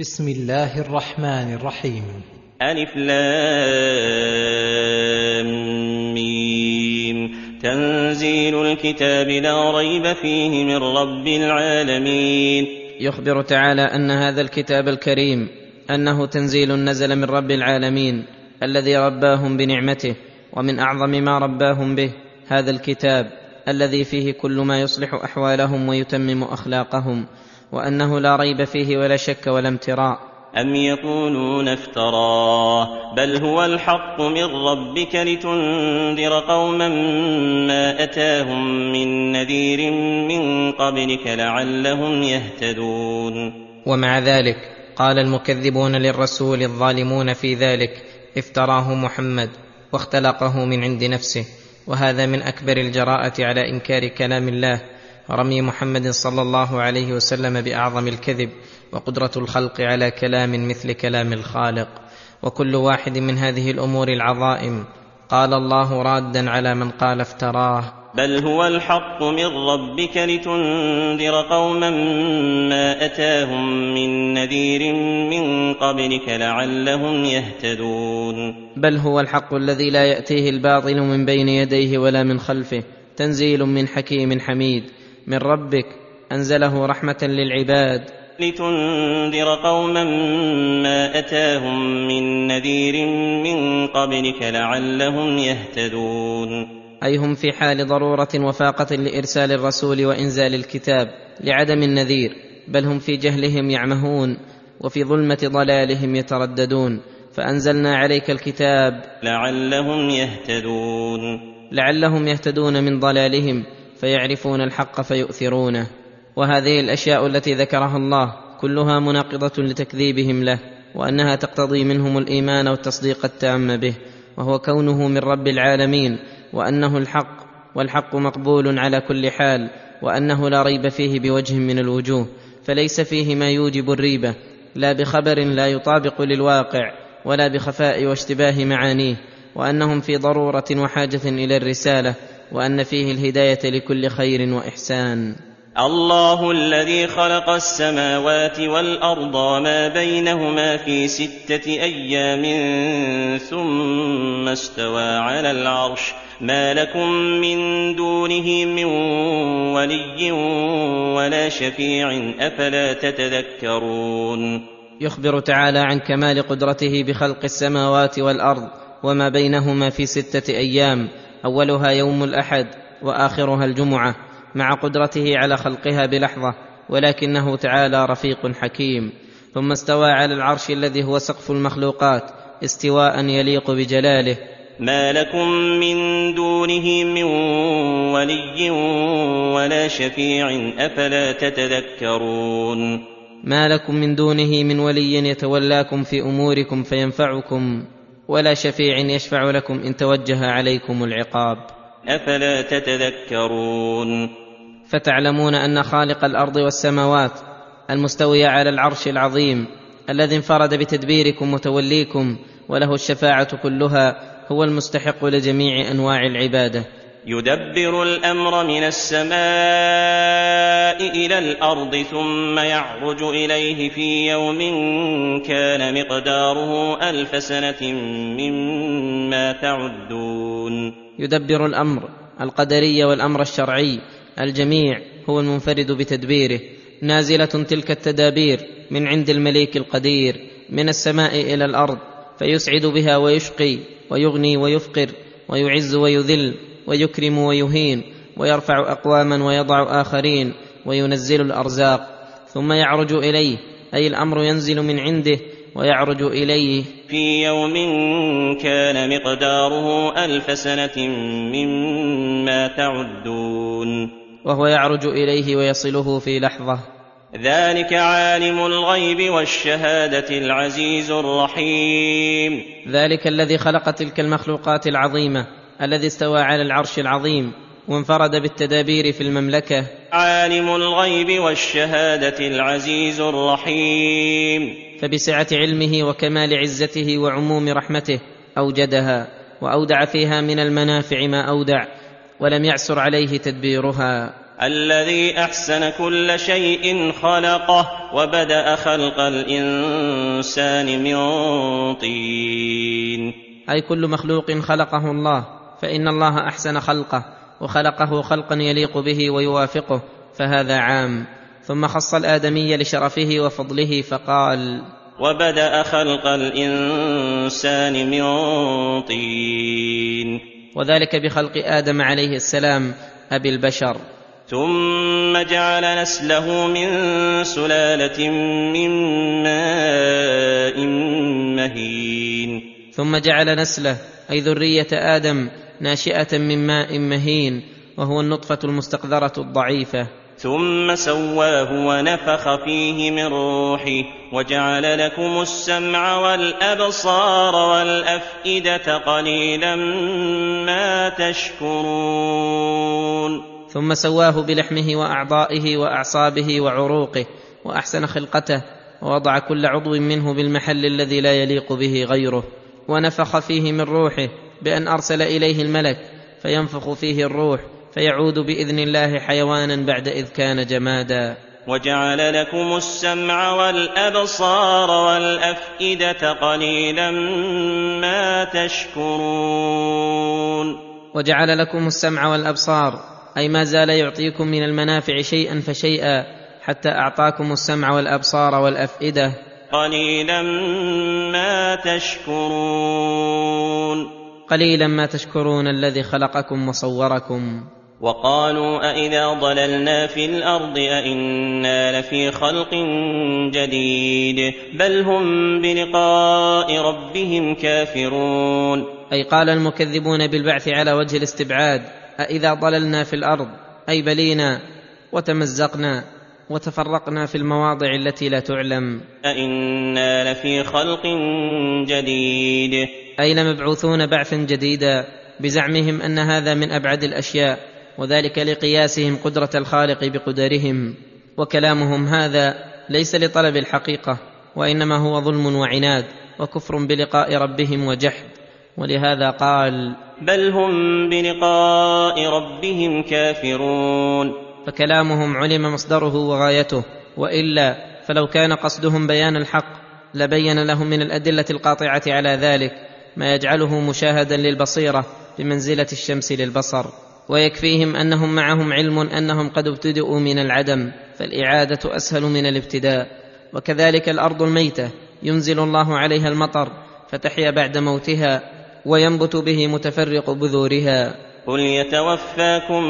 بسم الله الرحمن الرحيم. ألف لام ميم. تنزيل الكتاب لا ريب فيه من رب العالمين. يخبر تعالى أن هذا الكتاب الكريم أنه تنزيل نزل من رب العالمين الذي رباهم بنعمته ومن أعظم ما رباهم به هذا الكتاب الذي فيه كل ما يصلح أحوالهم ويتمم أخلاقهم. وأنه لا ريب فيه ولا شك ولا امتراء. أم يقولون افتراه بل هو الحق من ربك لتنذر قوما ما أتاهم من نذير من قبلك لعلهم يهتدون. ومع ذلك قال المكذبون للرسول الظالمون في ذلك افتراه محمد واختلقه من عند نفسه وهذا من أكبر الجراءة على إنكار كلام الله. رمي محمد صلى الله عليه وسلم بأعظم الكذب وقدرة الخلق على كلام مثل كلام الخالق. وكل واحد من هذه الأمور العظائم قال الله رادا على من قال افتراه. بل هو الحق من ربك لتنذر قوما ما أتاهم من نذير من قبلك لعلهم يهتدون. بل هو الحق الذي لا يأتيه الباطل من بين يديه ولا من خلفه تنزيل من حكيم حميد. من ربك أنزله رحمة للعباد. لتنذر قوما ما أتاهم من نذير من قبلك لعلهم يهتدون. اي هم في حال ضرورة وفاقة لإرسال الرسول وإنزال الكتاب لعدم النذير بل هم في جهلهم يعمهون وفي ظلمة ضلالهم يترددون. فأنزلنا عليك الكتاب. لعلهم يهتدون. لعلهم يهتدون من ضلالهم فيعرفون الحق فيؤثرونه. وهذه الأشياء التي ذكرها الله كلها مناقضة لتكذيبهم له وأنها تقتضي منهم الإيمان والتصديق التام به وهو كونه من رب العالمين وأنه الحق والحق مقبول على كل حال وأنه لا ريب فيه بوجه من الوجوه فليس فيه ما يوجب الريبه لا بخبر لا يطابق للواقع ولا بخفاء واشتباه معانيه وأنهم في ضرورة وحاجة إلى الرسالة وأن فيه الهداية لكل خير وإحسان. الله الذي خلق السماوات والأرض وما بينهما في ستة أيام ثم استوى على العرش. ما لكم من دونه من ولي ولا شفيع أفلا تتذكرون. يخبر تعالى عن كمال قدرته بخلق السماوات والأرض وما بينهما في ستة أيام. أولها يوم الأحد وآخرها الجمعة مع قدرته على خلقها بلحظة ولكنه تعالى رفيق حكيم. ثم استوى على العرش الذي هو سقف المخلوقات استواء يليق بجلاله. ما لكم من دونه من ولي ولا شفيع أفلا تتذكرون؟ ما لكم من دونه من ولي يتولاكم في أموركم فينفعكم. ولا شفيع يشفع لكم إن توجه عليكم العقاب. أفلا تتذكرون؟ فتعلمون أن خالق الأرض والسماوات المستوي على العرش العظيم الذي انفرد بتدبيركم وتوليكم وله الشفاعة كلها هو المستحق لجميع أنواع العبادة. يدبر الأمر من السماء إلى الأرض ثم يعرج إليه في يوم كان مقداره ألف سنة مما تعدون. يدبر الأمر القدري والأمر الشرعي الجميع هو المنفرد بتدبيره. نازلة تلك التدابير من عند المليك القدير من السماء إلى الأرض فيسعد بها ويشقي ويغني ويفقر ويعز ويذل. ويكرم ويهين ويرفع أقواما ويضع آخرين وينزل الأرزاق. ثم يعرج إليه أي الأمر ينزل من عنده ويعرج إليه. في يوم كان مقداره ألف سنة مما تعدون. وهو يعرج إليه ويصله في لحظة. ذلك عالم الغيب والشهادة العزيز الرحيم. ذلك الذي خلق تلك المخلوقات العظيمة. الذي استوى على العرش العظيم وانفرد بالتدابير في المملكة. عالم الغيب والشهادة العزيز الرحيم. فبسعة علمه وكمال عزته وعموم رحمته أوجدها وأودع فيها من المنافع ما أودع ولم يعسر عليه تدبيرها. الذي أحسن كل شيء خلقه وبدأ خلق الإنسان من طين. أي كل مخلوق خلقه الله فإن الله أحسن خلقه وخلقه خلقا يليق به ويوافقه فهذا عام. ثم خص الآدمي لشرفه وفضله فقال وبدأ خلق الإنسان من طين. وذلك بخلق آدم عليه السلام أبي البشر. ثم جعل نسله من سلالة من ماء مهين. ثم جعل نسله أي ذرية آدم ناشئة من ماء مهين وهو النطفة المستقذرة الضعيفة. ثم سواه ونفخ فيه من روحه وجعل لكم السمع والأبصار والأفئدة قليلا ما تشكرون. ثم سواه بلحمه وأعضائه وأعصابه وعروقه وأحسن خلقته ووضع كل عضو منه بالمحل الذي لا يليق به غيره. ونفخ فيه من روحه بأن أرسل إليه الملك فينفخ فيه الروح فيعود بإذن الله حيوانا بعد إذ كان جمادا. وجعل لكم السمع والأبصار والأفئدة قليلا ما تشكرون. وجعل لكم السمع والأبصار أي ما زال يعطيكم من المنافع شيئا فشيئا حتى أعطاكم السمع والأبصار والأفئدة. قليلا ما تشكرون. قليلا ما تشكرون الذي خلقكم وصوركم. وقالوا أإذا ضللنا في الأرض أإنا لفي خلق جديد بل هم بلقاء ربهم كافرون. أي قال المكذبون بالبعث على وجه الاستبعاد أإذا ضللنا في الأرض أي بلينا وتمزقنا وتفرقنا في المواضع التي لا تعلم. أإنا لفي خلق جديد أي لمبعوثون بعثا جديدا بزعمهم أن هذا من أبعد الأشياء وذلك لقياسهم قدرة الخالق بقدرهم. وكلامهم هذا ليس لطلب الحقيقة وإنما هو ظلم وعناد وكفر بلقاء ربهم وجحد. ولهذا قال بل هم بلقاء ربهم كافرون. فكلامهم علم مصدره وغايته وإلا فلو كان قصدهم بيان الحق لبين لهم من الأدلة القاطعة على ذلك. ما يجعله مشاهدا للبصيرة بمنزلة الشمس للبصر ويكفيهم أنهم معهم علم أنهم قد ابتدؤوا من العدم فالإعادة أسهل من الابتداء. وكذلك الأرض الميتة ينزل الله عليها المطر فتحيا بعد موتها وينبت به متفرق بذورها. قل يتوفاكم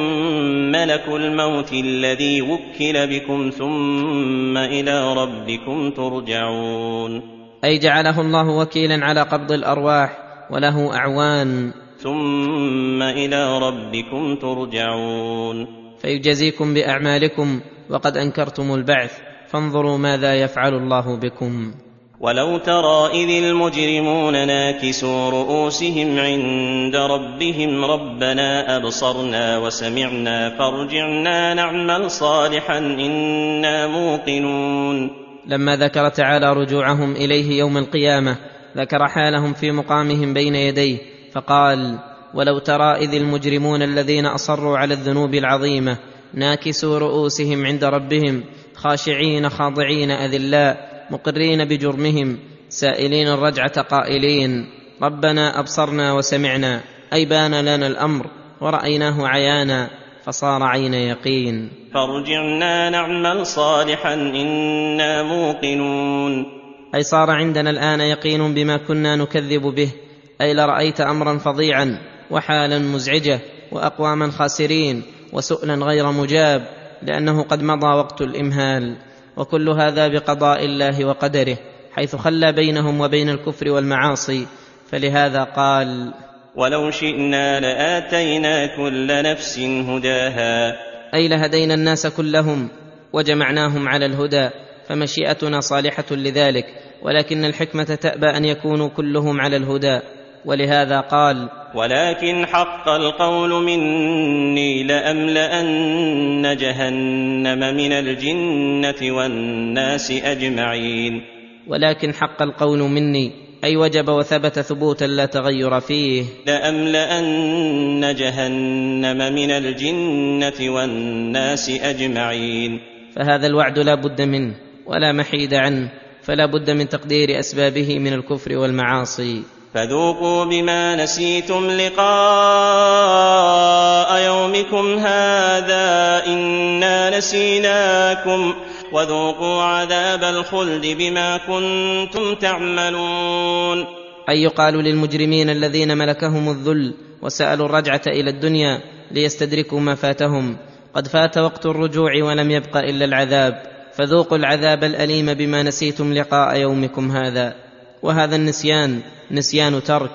ملك الموت الذي وكل بكم ثم إلى ربكم ترجعون. أي جعله الله وكيلا على قبض الأرواح وله أعوان. ثم إلى ربكم ترجعون. فيجزيكم بأعمالكم وقد أنكرتم البعث. فانظروا ماذا يفعل الله بكم. ولو ترى إذ المجرمون ناكسوا رؤوسهم عند ربهم ربنا أبصرنا وسمعنا فارجعنا نعمل صالحا إنا موقنون. لما ذكر تعالى رجوعهم إليه يوم القيامة ذكر حالهم في مقامهم بين يديه فقال ولو ترى إذ المجرمون الذين أصروا على الذنوب العظيمة ناكسوا رؤوسهم عند ربهم خاشعين خاضعين أذلاء مقرين بجرمهم سائلين الرجعة قائلين ربنا أبصرنا وسمعنا أي بان لنا الأمر ورأيناه عيانا فصار عين يقين. فارجعنا نعمل صالحا إنا موقنون. أي صار عندنا الآن يقين بما كنا نكذب به. أي لرأيت أمرا فظيعا وحالا مزعجة وأقواما خاسرين وسؤلا غير مجاب لأنه قد مضى وقت الإمهال. وكل هذا بقضاء الله وقدره حيث خلى بينهم وبين الكفر والمعاصي. فلهذا قال ولو شئنا لآتينا كل نفس هداها. أي لهدينا الناس كلهم وجمعناهم على الهدى فمشيئتنا صالحة لذلك ولكن الحكمة تأبى أن يكونوا كلهم على الهدى. ولهذا قال ولكن حق القول مني لأملأن جهنم من الجنة والناس أجمعين. ولكن حق القول مني أي وجب وثبت ثبوتا لا تغير فيه. لأملأن جهنم من الجنة والناس أجمعين. فهذا الوعد لا بد منه ولا محيد عنه فلا بد من تقدير أسبابه من الكفر والمعاصي. فذوقوا بما نسيتم لقاء يومكم هذا إنا نسيناكم. وذوقوا عذاب الخلد بما كنتم تعملون. أي يقال للمجرمين الذين ملكهم الذل وسألوا الرجعة إلى الدنيا ليستدركوا ما فاتهم. قد فات وقت الرجوع ولم يبق إلا العذاب. فذوقوا العذاب الأليم بما نسيتم لقاء يومكم هذا. وهذا النسيان نسيان ترك.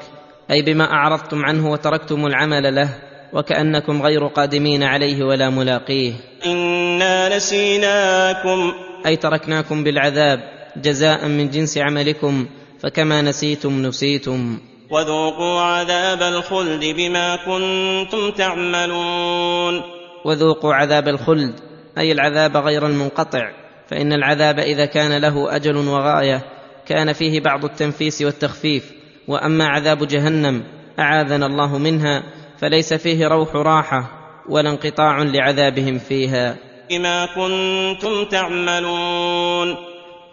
أي بما أعرضتم عنه وتركتم العمل له. وكأنكم غير قادمين عليه ولا ملاقيه. إنا نسيناكم. أي تركناكم بالعذاب جزاء من جنس عملكم فكما نسيتم نسيتم. وذوقوا عذاب الخلد بما كنتم تعملون. وذوقوا عذاب الخلد أي العذاب غير المنقطع فإن العذاب إذا كان له أجل وغاية كان فيه بعض التنفيس والتخفيف. وأما عذاب جهنم أعاذنا الله منها فليس فيه روح راحة ولا انقطاع لعذابهم فيها. بما كنتم تعملون.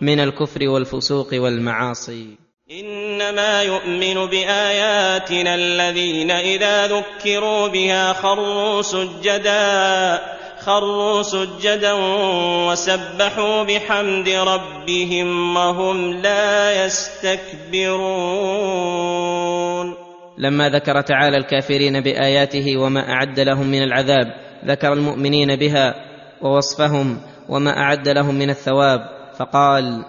من الكفر والفسوق والمعاصي. إنما يؤمن بآياتنا الذين إذا ذكروا بها خروا سجدا خروا سجدا وسبحوا بحمد ربهم وهم لا يستكبرون. لما ذكر تعالى الكافرين بآياته وما أعد لهم من العذاب ذكر المؤمنين بها ووصفهم وما أعد لهم من الثواب فقال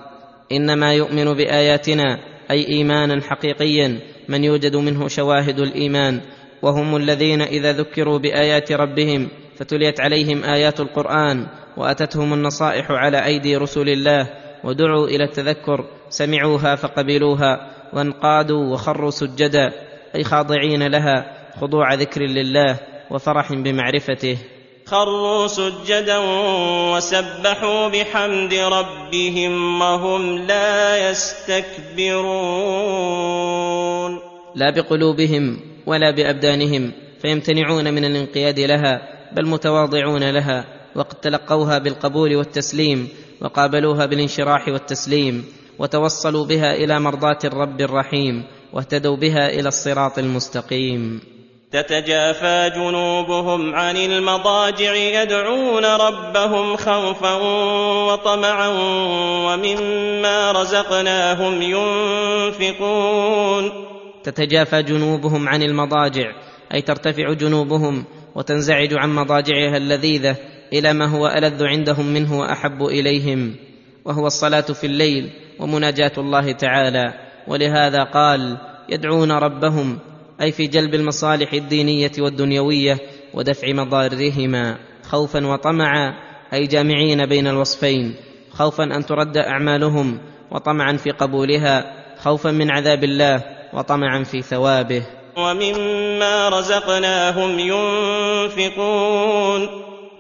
إنما يؤمن بآياتنا أي إيمانا حقيقيا من يوجد منه شواهد الإيمان وهم الذين إذا ذكروا بآيات ربهم فتليت عليهم آيات القرآن وأتتهم النصائح على أيدي رسل الله ودعوا إلى التذكر سمعوها فقبلوها وانقادوا وخروا سجدا. اي خاضعين لها خضوع ذكر لله وفرح بمعرفته. خروا سجدا وسبحوا بحمد ربهم وهم لا يستكبرون. لا بقلوبهم ولا بأبدانهم فيمتنعون من الانقياد لها بل متواضعون لها. وقد تلقوها بالقبول والتسليم وقابلوها بالانشراح والتسليم وتوصلوا بها إلى مرضاة الرب الرحيم. واهتدوا بها إلى الصراط المستقيم. تتجافى جنوبهم عن المضاجع يدعون ربهم خوفا وطمعا ومما رزقناهم ينفقون. تتجافى جنوبهم عن المضاجع أي ترتفع جنوبهم وتنزعج عن مضاجعها اللذيذة إلى ما هو ألذ عندهم منه وأحب إليهم. وهو الصلاة في الليل ومناجاة الله تعالى. ولهذا قال يدعون ربهم أي في جلب المصالح الدينية والدنيوية ودفع مضارهما خوفا وطمعا أي جامعين بين الوصفين خوفا أن ترد أعمالهم وطمعا في قبولها خوفا من عذاب الله وطمعا في ثوابه. ومما رزقناهم ينفقون.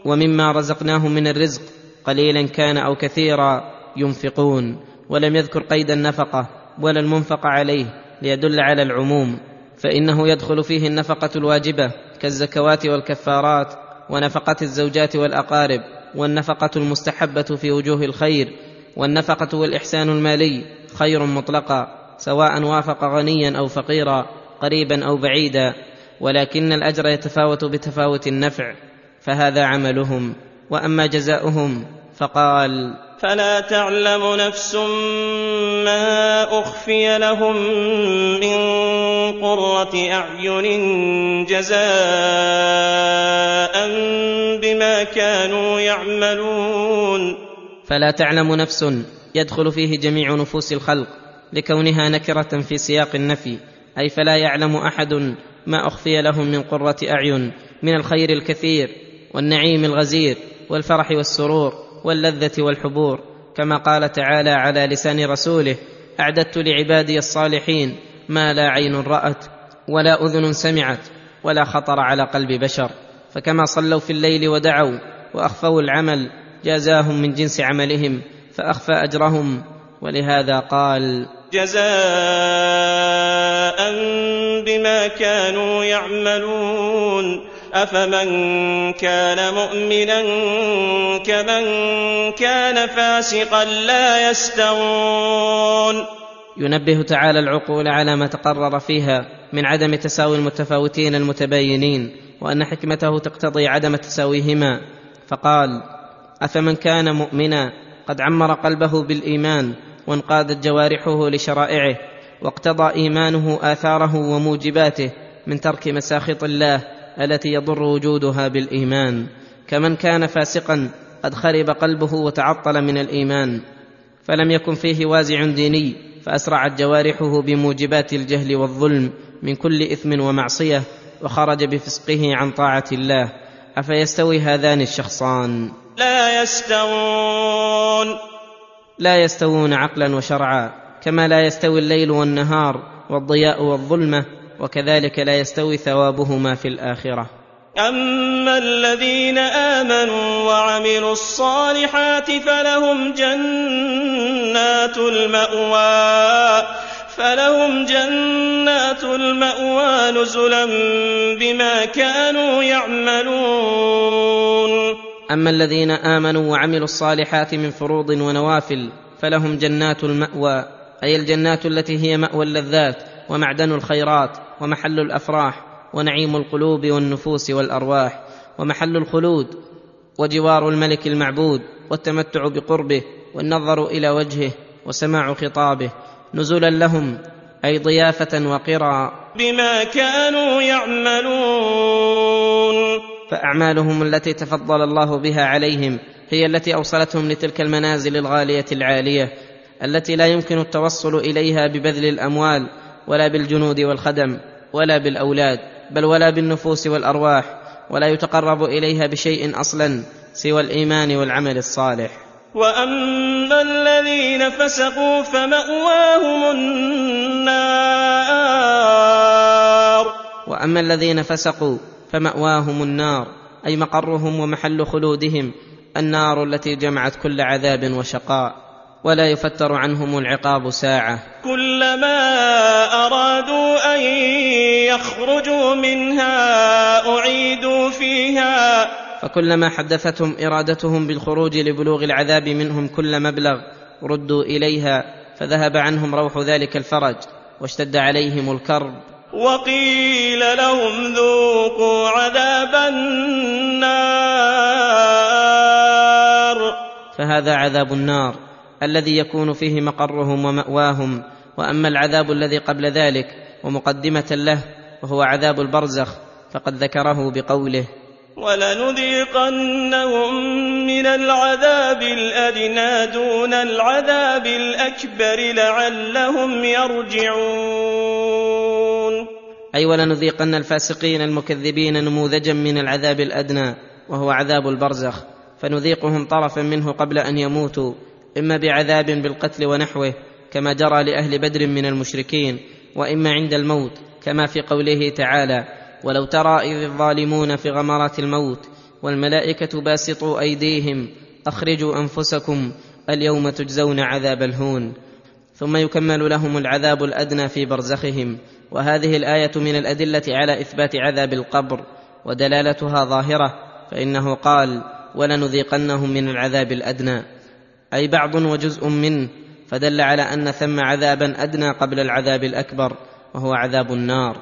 ومما رزقناهم من الرزق قليلا كان أو كثيرا ينفقون ولم يذكر قيد النفقة. ولا المنفق عليه ليدل على العموم فإنه يدخل فيه النفقة الواجبة كالزكوات والكفارات ونفقة الزوجات والأقارب والنفقة المستحبة في وجوه الخير والنفقة والإحسان المالي خير مطلقا سواء وافق غنيا أو فقيرا قريبا أو بعيدا ولكن الأجر يتفاوت بتفاوت النفع فهذا عملهم وأما جزاؤهم فقال فلا تعلم نفس ما أخفي لهم من قرة أعين جزاء بما كانوا يعملون فلا تعلم نفس يدخل فيه جميع نفوس الخلق لكونها نكرة في سياق النفي أي فلا يعلم أحد ما أخفي لهم من قرة أعين من الخير الكثير والنعيم الغزير والفرح والسرور. واللذة والحبور كما قال تعالى على لسان رسوله أعددت لعبادي الصالحين ما لا عين رأت ولا أذن سمعت ولا خطر على قلب بشر. فكما صلوا في الليل ودعوا وأخفوا العمل جازاهم من جنس عملهم فأخفى أجرهم ولهذا قال جزاء بما كانوا يعملون. افمن كان مؤمنا كمن كان فاسقا لا يستوون ينبه تعالى العقول على ما تقرر فيها من عدم تساوي المتفاوتين المتباينين وأن حكمته تقتضي عدم تساويهما. فقال افمن كان مؤمنا قد عمر قلبه بالايمان وانقادت جوارحه لشرائعه واقتضى إيمانه آثاره وموجباته من ترك مساخط الله التي يضر وجودها بالإيمان. كمن كان فاسقا قد خرب قلبه وتعطل من الإيمان. فلم يكن فيه وازع ديني فأسرعت جوارحه بموجبات الجهل والظلم من كل إثم ومعصية وخرج بفسقه عن طاعة الله. أفيستوي هذان الشخصان؟ لا يستوون. لا يستوون عقلا وشرعا كما لا يستوي الليل والنهار والضياء والظلمة. وكذلك لا يستوي ثوابهما في الآخرة. أما الذين آمنوا وعملوا الصالحات فلهم جنات المأوى فلهم جنات المأوى نزلا بما كانوا يعملون. أما الذين آمنوا وعملوا الصالحات من فروض ونوافل فلهم جنات المأوى أي الجنات التي هي مأوى اللذات ومعدن الخيرات ومحل الأفراح ونعيم القلوب والنفوس والأرواح ومحل الخلود وجوار الملك المعبود والتمتع بقربه والنظر إلى وجهه وسماع خطابه نزلا لهم أي ضيافة وقرا. بما كانوا يعملون. فأعمالهم التي تفضل الله بها عليهم هي التي أوصلتهم لتلك المنازل الغالية العالية التي لا يمكن التوصل إليها ببذل الأموال ولا بالجنود والخدم ولا بالأولاد بل ولا بالنفوس والأرواح ولا يتقرب إليها بشيء أصلا سوى الإيمان والعمل الصالح. وأما الذين فسقوا فمأواهم النار. وأما الذين فسقوا فمأواهم النار أي مقرهم ومحل خلودهم النار التي جمعت كل عذاب وشقاء. ولا يفتر عنهم العقاب ساعة. كلما أرادوا أن يخرجوا منها أعيدوا فيها. فكلما حدثتهم إرادتهم بالخروج لبلوغ العذاب منهم كل مبلغ ردوا إليها فذهب عنهم روح ذلك الفرج واشتد عليهم الكرب. وقيل لهم ذوقوا عذاب النار. فهذا عذاب النار. الذي يكون فيه مقرهم ومأواهم وأما العذاب الذي قبل ذلك ومقدمة له وهو عذاب البرزخ فقد ذكره بقوله ولنذيقنهم من العذاب الادنى دون العذاب الاكبر لعلهم يرجعون. أي ولنذيقن الفاسقين المكذبين نموذجا من العذاب الادنى وهو عذاب البرزخ فنذيقهم طرفا منه قبل ان يموتوا. إما بعذاب بالقتل ونحوه كما جرى لأهل بدر من المشركين وإما عند الموت كما في قوله تعالى ولو ترى إذ الظالمون في غمرات الموت والملائكة باسطوا أيديهم أخرجوا أنفسكم اليوم تجزون عذاب الهون ثم يكمل لهم العذاب الأدنى في برزخهم وهذه الآية من الأدلة على إثبات عذاب القبر ودلالتها ظاهرة فإنه قال ولنذيقنهم من العذاب الأدنى أي بعض وجزء منه فدل على أن ثم عذابا أدنى قبل العذاب الأكبر وهو عذاب النار.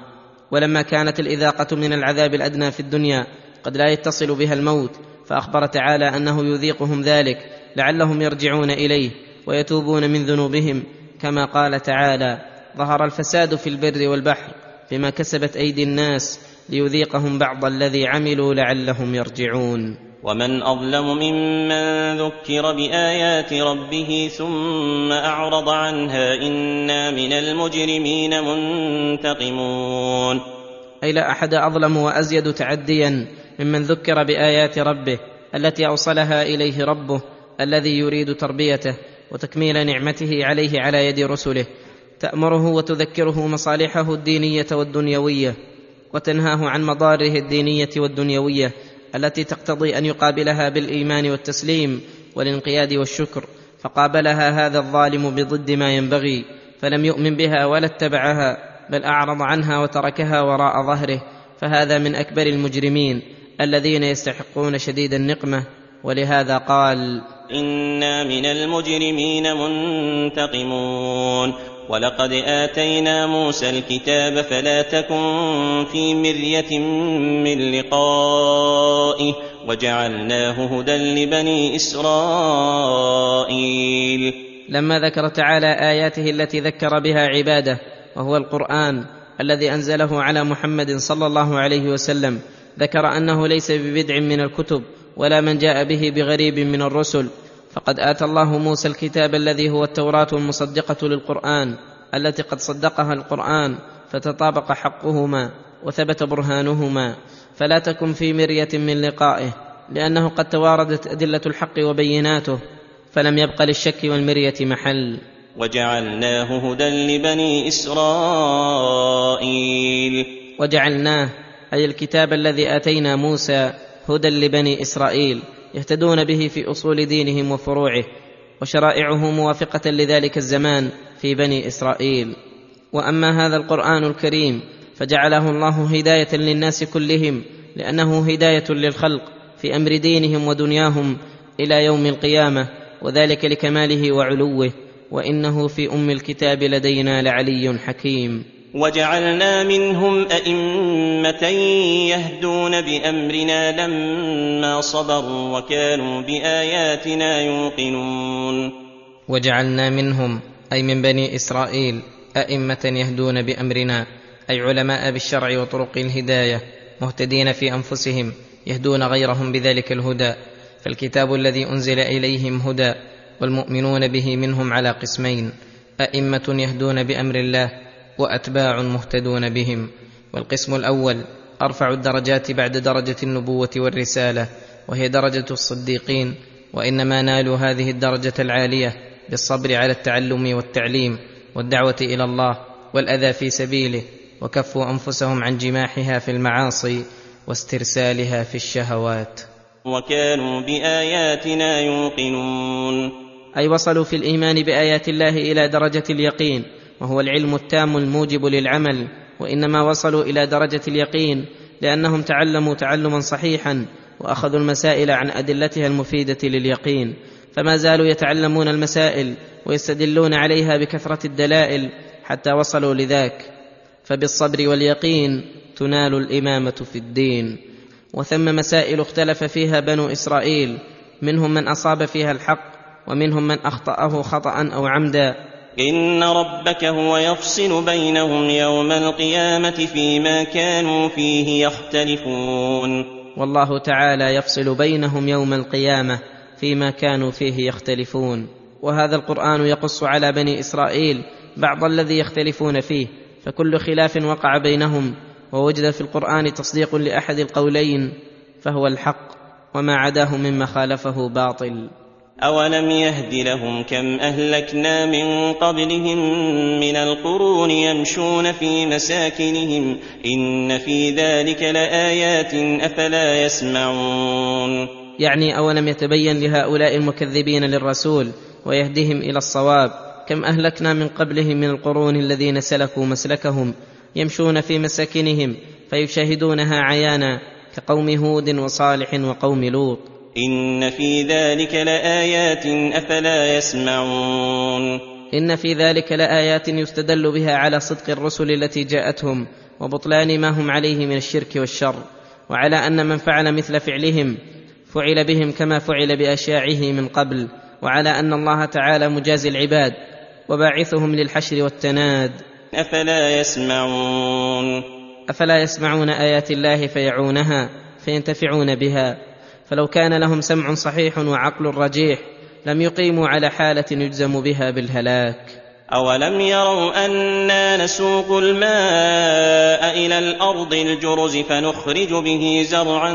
ولما كانت الإذاقة من العذاب الأدنى في الدنيا قد لا يتصل بها الموت فأخبر تعالى أنه يذيقهم ذلك لعلهم يرجعون إليه ويتوبون من ذنوبهم. كما قال تعالى ظهر الفساد في البر والبحر بما كسبت أيدي الناس ليذيقهم بعض الذي عملوا لعلهم يرجعون. ومن أظلم ممن ذكر بآيات ربه ثم أعرض عنها إنا من المجرمين منتقمون. أي لا أحد أظلم وأزيد تعديا ممن ذكر بآيات ربه التي اوصلها إليه ربه الذي يريد تربيته وتكميل نعمته عليه على يد رسله. تأمره وتذكره مصالحه الدينية والدنيوية. وتنهاه عن مضاره الدينية والدنيوية التي تقتضي أن يقابلها بالإيمان والتسليم والانقياد والشكر فقابلها هذا الظالم بضد ما ينبغي فلم يؤمن بها ولا اتبعها بل أعرض عنها وتركها وراء ظهره فهذا من أكبر المجرمين الذين يستحقون شديد النقمة ولهذا قال أنا من المجرمين منتقمون ولقد اتينا موسى الكتاب فلا تكن في مريه من لقائه وجعلناه هدى لبني اسرائيل لما ذكر تعالى اياته التي ذكر بها عباده وهو القران الذي انزله على محمد صلى الله عليه وسلم ذكر انه ليس ببدع من الكتب ولا من جاء به بغريب من الرسل فقد آتى الله موسى الكتاب الذي هو التوراة المصدقة للقرآن التي قد صدقها القرآن فتطابق حقهما وثبت برهانهما. فلا تكن في مرية من لقائه لأنه قد تواردت أدلة الحق وبيناته فلم يبق للشك والمرية محل. وجعلناه هدى لبني إسرائيل. وجعلناه أي الكتاب الذي آتينا موسى هدى لبني إسرائيل. يهتدون به في أصول دينهم وفروعه وشرائعه موافقة لذلك الزمان في بني إسرائيل. وأما هذا القرآن الكريم فجعله الله هداية للناس كلهم لأنه هداية للخلق في أمر دينهم ودنياهم إلى يوم القيامة وذلك لكماله وعلوه وإنه في أم الكتاب لدينا لعلي حكيم. وجعلنا منهم أئمة يهدون بأمرنا لما صبروا وكانوا بآياتنا يوقنون. وجعلنا منهم أي من بني إسرائيل أئمة يهدون بأمرنا أي علماء بالشرع وطرق الهداية مهتدين في أنفسهم يهدون غيرهم بذلك الهدى. فالكتاب الذي أنزل إليهم هدى والمؤمنون به منهم على قسمين أئمة يهدون بأمر الله وأتباع مهتدون بهم. والقسم الأول أرفع الدرجات بعد درجة النبوة والرسالة وهي درجة الصديقين. وإنما نالوا هذه الدرجة العالية بالصبر على التعلم والتعليم والدعوة إلى الله والأذى في سبيله وكفوا أنفسهم عن جماحها في المعاصي واسترسالها في الشهوات. وكانوا بآياتنا يوقنون. أي وصلوا في الإيمان بآيات الله إلى درجة اليقين. وهو العلم التام الموجب للعمل وإنما وصلوا إلى درجة اليقين لأنهم تعلموا تعلما صحيحا وأخذوا المسائل عن أدلتها المفيدة لليقين. فما زالوا يتعلمون المسائل ويستدلون عليها بكثرة الدلائل حتى وصلوا لذاك. فبالصبر واليقين تنال الإمامة في الدين. وثم مسائل اختلف فيها بنو إسرائيل منهم من أصاب فيها الحق ومنهم من أخطأه خطأ أو عمدا. إن ربك هو يفصل بينهم يوم القيامة فيما كانوا فيه يختلفون. والله تعالى يفصل بينهم يوم القيامة فيما كانوا فيه يختلفون. وهذا القرآن يقص على بني إسرائيل بعض الذي يختلفون فيه فكل خلاف وقع بينهم ووجد في القرآن تصديق لأحد القولين فهو الحق وما عداه مما خالفه باطل. أولم يهد لهم كم أهلكنا من قبلهم من القرون يمشون في مساكنهم إن في ذلك لآيات أفلا يسمعون. يعني أولم يتبين لهؤلاء المكذبين للرسول ويهدهم إلى الصواب كم أهلكنا من قبلهم من القرون الذين سلكوا مسلكهم يمشون في مساكنهم فيشاهدونها عيانا كقوم هود وصالح وقوم لوط. إن في ذلك لآيات أفلا يسمعون ان في ذلك لايات يستدل بها على صدق الرسل التي جاءتهم وبطلان ما هم عليه من الشرك والشر وعلى ان من فعل مثل فعلهم فعل بهم كما فعل باشياعه من قبل وعلى ان الله تعالى مجازي العباد وباعثهم للحشر والتناد أفلا يسمعون افلا يسمعون ايات الله فيعونها فينتفعون بها فلو كان لهم سمع صحيح وعقل رجيح لم يقيموا على حالة يجزم بها بالهلاك. أولم يروا أنا نسوق الماء إلى الأرض الجرز فنخرج به زرعا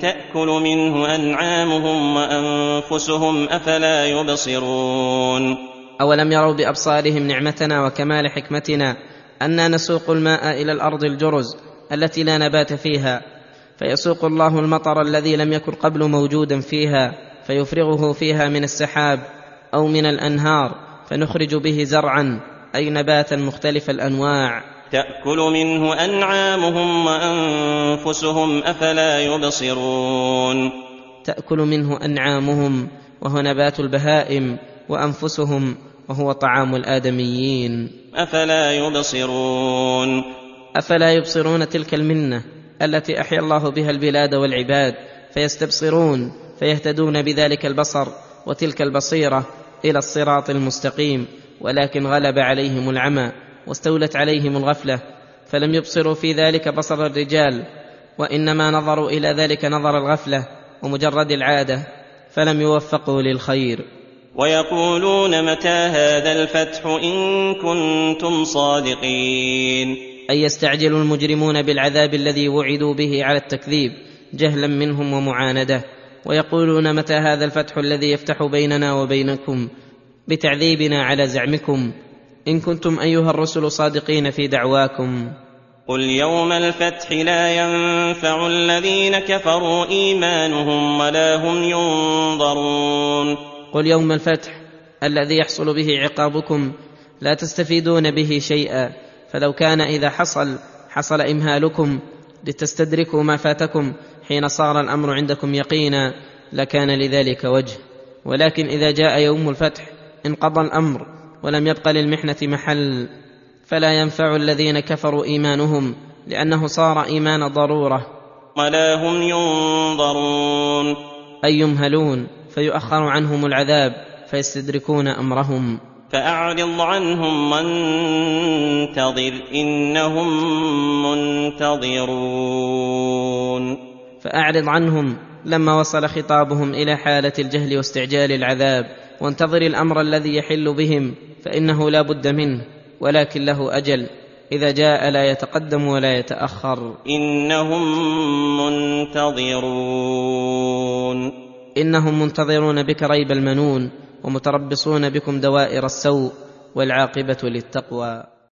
تأكل منه أنعامهم وأنفسهم أفلا يبصرون. أولم يروا بأبصارهم نعمتنا وكمال حكمتنا أنا نسوق الماء إلى الأرض الجرز التي لا نبات فيها فيسوق الله المطر الذي لم يكن قبل موجودا فيها فيفرغه فيها من السحاب أو من الأنهار فنخرج به زرعا أي نباتا مختلف الأنواع. تأكل منه أنعامهم وأنفسهم أفلا يبصرون. تأكل منه أنعامهم وهو نبات البهائم وأنفسهم وهو طعام الآدميين. أفلا يبصرون. أفلا يبصرون تلك المنة؟ التي أحيا الله بها البلاد والعباد فيستبصرون فيهتدون بذلك البصر وتلك البصيرة إلى الصراط المستقيم. ولكن غلب عليهم العمى واستولت عليهم الغفلة فلم يبصروا في ذلك بصر الرجال وإنما نظروا إلى ذلك نظر الغفلة ومجرد العادة فلم يوفقوا للخير. ويقولون متى هذا الفتح إن كنتم صادقين؟ اي يستعجل المجرمون بالعذاب الذي وعدوا به على التكذيب جهلا منهم ومعاندة. ويقولون متى هذا الفتح الذي يفتح بيننا وبينكم؟ بتعذيبنا على زعمكم. إن كنتم أيها الرسل صادقين في دعواكم. قل يوم الفتح لا ينفع الذين كفروا إيمانهم ولا هم ينظرون. قل يوم الفتح الذي يحصل به عقابكم لا تستفيدون به شيئا. فلو كان إذا حصل حصل إمهالكم لتستدركوا ما فاتكم حين صار الأمر عندكم يقينا لكان لذلك وجه. ولكن إذا جاء يوم الفتح انقضى الأمر ولم يبق للمحنة محل. فلا ينفع الذين كفروا إيمانهم لأنه صار إيمان ضرورة. ولا هم ينظرون. أي يمهلون فيؤخر عنهم العذاب فيستدركون أمرهم. فأعرض عنهم وانتظر إنهم منتظرون. فأعرض عنهم لما وصل خطابهم إلى حالة الجهل واستعجال العذاب وانتظر الأمر الذي يحل بهم فإنه لا بد منه ولكن له أجل إذا جاء لا يتقدم ولا يتأخر. إنهم منتظرون. إنهم منتظرون بك ريب المنون ومتربصون بكم دوائر السوء والعاقبة للتقوى.